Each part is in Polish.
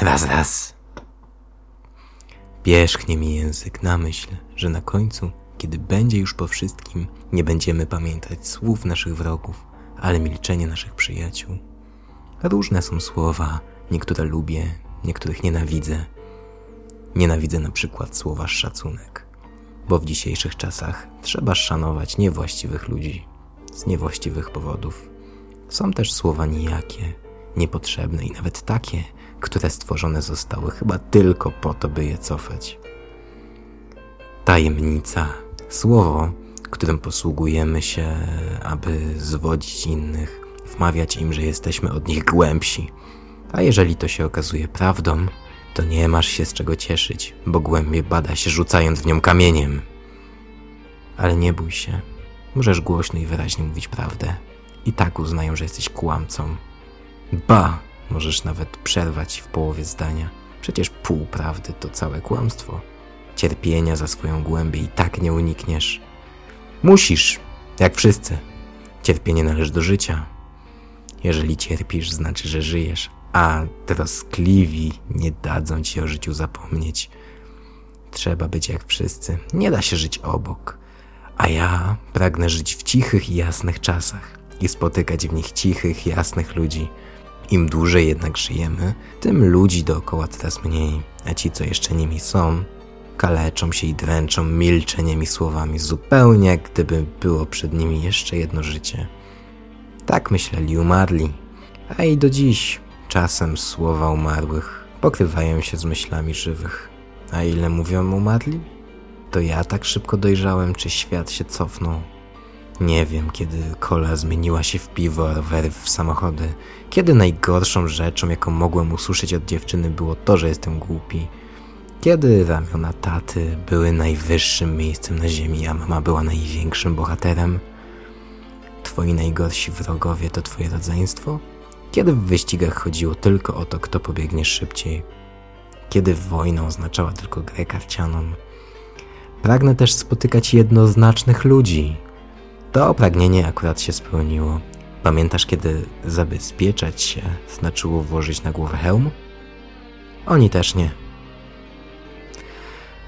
Raz, raz. Pierzchnie mi język na myśl, że na końcu, kiedy będzie już po wszystkim, nie będziemy pamiętać słów naszych wrogów, ale milczenie naszych przyjaciół. Różne są słowa, niektóre lubię, niektórych nienawidzę. Nienawidzę na przykład słowa szacunek, bo w dzisiejszych czasach trzeba szanować niewłaściwych ludzi z niewłaściwych powodów. Są też słowa nijakie, niepotrzebne i nawet takie, które stworzone zostały chyba tylko po to, by je cofać. Tajemnica, słowo, którym posługujemy się, aby zwodzić innych, wmawiać im, że jesteśmy od nich głębsi. A jeżeli to się okazuje prawdą, to nie masz się z czego cieszyć, bo głębie bada się rzucając w nią kamieniem. Ale nie bój się, możesz głośno i wyraźnie mówić prawdę. I tak uznają, że jesteś kłamcą. Ba, możesz nawet przerwać w połowie zdania. Przecież pół prawdy to całe kłamstwo. Cierpienia za swoją głębię i tak nie unikniesz. Musisz, jak wszyscy. Cierpienie należy do życia. Jeżeli cierpisz, znaczy, że żyjesz, a troskliwi nie dadzą ci o życiu zapomnieć. Trzeba być jak wszyscy. Nie da się żyć obok. A ja pragnę żyć w cichych i jasnych czasach i spotykać w nich cichych, jasnych ludzi. Im dłużej jednak żyjemy, tym ludzi dookoła coraz mniej, a ci, co jeszcze nimi są, kaleczą się i dręczą milczeniem i słowami, zupełnie jak gdyby było przed nimi jeszcze jedno życie. Tak myśleli umarli, a i do dziś czasem słowa umarłych pokrywają się z myślami żywych. A ile mówią umarli? To ja tak szybko dojrzałem, czy świat się cofnął? Nie wiem, kiedy kola zmieniła się w piwo, a rowery w samochody. Kiedy najgorszą rzeczą, jaką mogłem usłyszeć od dziewczyny, było to, że jestem głupi. Kiedy ramiona taty były najwyższym miejscem na ziemi, a mama była największym bohaterem. Twoi najgorsi wrogowie to twoje rodzeństwo? Kiedy w wyścigach chodziło tylko o to, kto pobiegnie szybciej? Kiedy wojna oznaczała tylko grę karcianą? Pragnę też spotykać jednoznacznych ludzi, to pragnienie akurat się spełniło. Pamiętasz, kiedy zabezpieczać się znaczyło włożyć na głowę hełm? Oni też nie.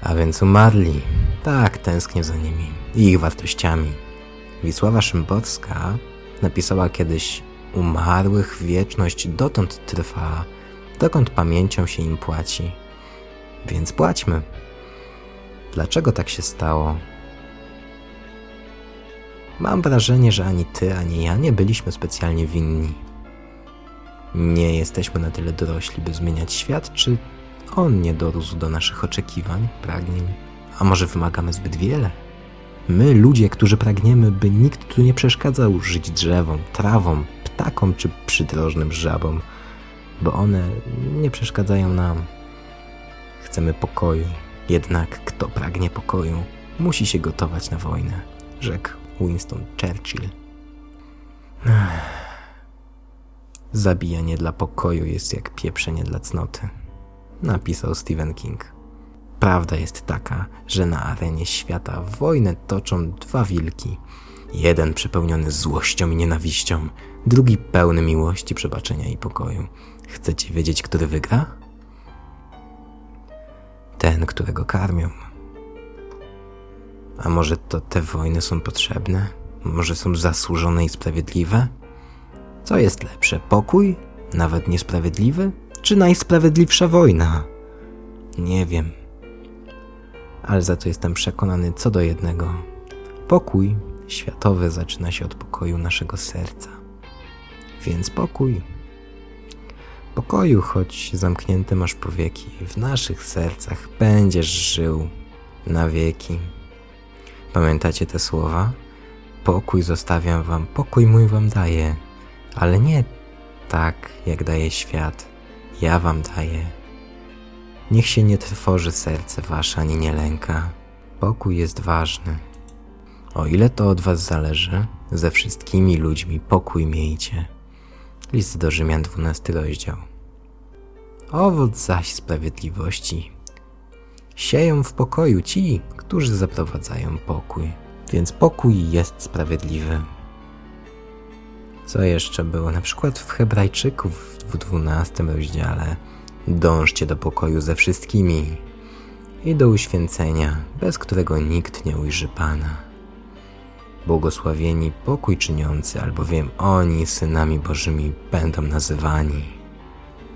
A więc umarli. Tak, tęsknię za nimi i ich wartościami. Wisława Szymborska napisała kiedyś Umarłych wieczność dotąd trwa, dokąd pamięcią się im płaci. Więc płaćmy. Dlaczego tak się stało? Mam wrażenie, że ani ty, ani ja nie byliśmy specjalnie winni. Nie jesteśmy na tyle dorośli, by zmieniać świat, czy on nie dorósł do naszych oczekiwań, pragnień, a może wymagamy zbyt wiele? My, ludzie, którzy pragniemy, by nikt tu nie przeszkadzał żyć drzewom, trawom, ptakom czy przydrożnym żabom, bo one nie przeszkadzają nam. Chcemy pokoju, jednak kto pragnie pokoju, musi się gotować na wojnę, rzekł Winston Churchill. Zabijanie dla pokoju jest jak pieprzenie dla cnoty, napisał Stephen King. Prawda jest taka, że na arenie świata wojnę toczą dwa wilki. Jeden przepełniony złością i nienawiścią, drugi pełny miłości, przebaczenia i pokoju. Chcecie wiedzieć, który wygra? Ten, którego karmią. A może to te wojny są potrzebne? Może są zasłużone i sprawiedliwe? Co jest lepsze, pokój, nawet niesprawiedliwy, czy najsprawiedliwsza wojna? Nie wiem. Ale za to jestem przekonany co do jednego. Pokój światowy zaczyna się od pokoju naszego serca. Więc pokój. Pokoju, choć zamknięty masz powieki, w naszych sercach będziesz żył na wieki. Pamiętacie te słowa? Pokój zostawiam wam, pokój mój wam daję, ale nie tak, jak daje świat. Ja wam daję. Niech się nie trwoży serce wasze, ani nie lęka. Pokój jest ważny. O ile to od was zależy, ze wszystkimi ludźmi pokój miejcie. List do Rzymian 12 rozdział. Owoc zaś sprawiedliwości sieją w pokoju ci, którzy zaprowadzają pokój. Więc pokój jest sprawiedliwy. Co jeszcze było? Na przykład w Hebrajczyków w 12 rozdziale Dążcie do pokoju ze wszystkimi i do uświęcenia, bez którego nikt nie ujrzy Pana. Błogosławieni pokój czyniący, albowiem oni synami Bożymi będą nazywani.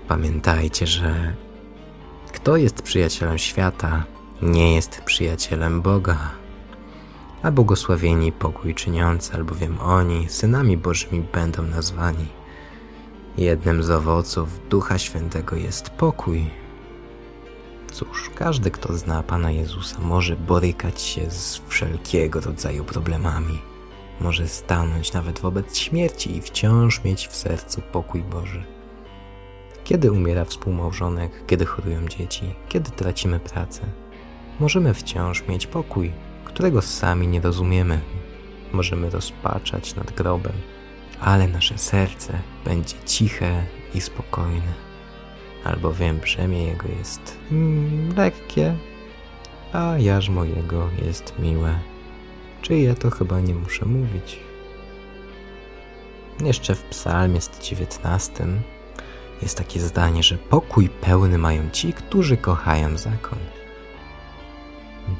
Pamiętajcie, że kto jest przyjacielem świata, nie jest przyjacielem Boga. A błogosławieni pokój czyniący, albowiem oni synami Bożymi będą nazwani. Jednym z owoców Ducha Świętego jest pokój. Cóż, każdy, kto zna Pana Jezusa, może borykać się z wszelkiego rodzaju problemami. Może stanąć nawet wobec śmierci i wciąż mieć w sercu pokój Boży. Kiedy umiera współmałżonek, kiedy chorują dzieci, kiedy tracimy pracę, możemy wciąż mieć pokój, którego sami nie rozumiemy. Możemy rozpaczać nad grobem, ale nasze serce będzie ciche i spokojne albowiem brzemię jego jest mm, lekkie, a jarzmo jego jest miłe. Czyje to chyba nie muszę mówić. Jeszcze w psalmie 19 jest takie zdanie, że pokój pełny mają ci, którzy kochają zakon.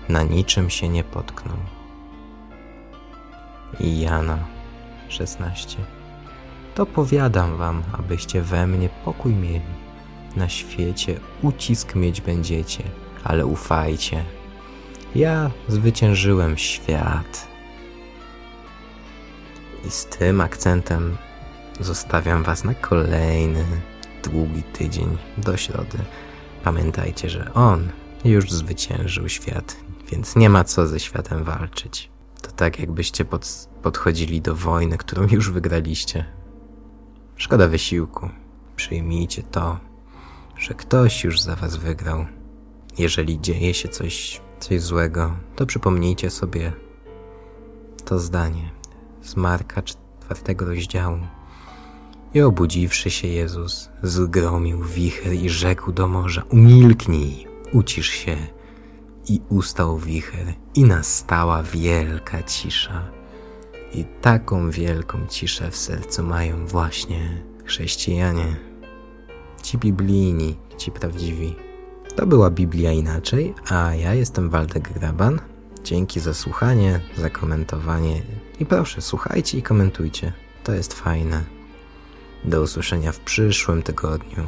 Na niczym się nie potkną. I Jana 16. To powiadam wam, abyście we mnie pokój mieli na świecie ucisk mieć będziecie, ale ufajcie. Ja zwyciężyłem świat. I z tym akcentem zostawiam Was na kolejny długi tydzień do środy. Pamiętajcie, że On już zwyciężył świat, więc nie ma co ze światem walczyć. To tak, jakbyście pod, podchodzili do wojny, którą już wygraliście. Szkoda wysiłku. Przyjmijcie to, że ktoś już za was wygrał. Jeżeli dzieje się coś, coś złego, to przypomnijcie sobie to zdanie z Marka czwartego rozdziału. I obudziwszy się Jezus, zgromił wicher i rzekł do morza: Umilknij, ucisz się. I ustał wicher, i nastała wielka cisza. I taką wielką ciszę w sercu mają właśnie chrześcijanie ci biblijni, ci prawdziwi. To była Biblia inaczej, a ja jestem Waldek Graban. Dzięki za słuchanie, za komentowanie i proszę, słuchajcie i komentujcie. To jest fajne. Do usłyszenia w przyszłym tygodniu.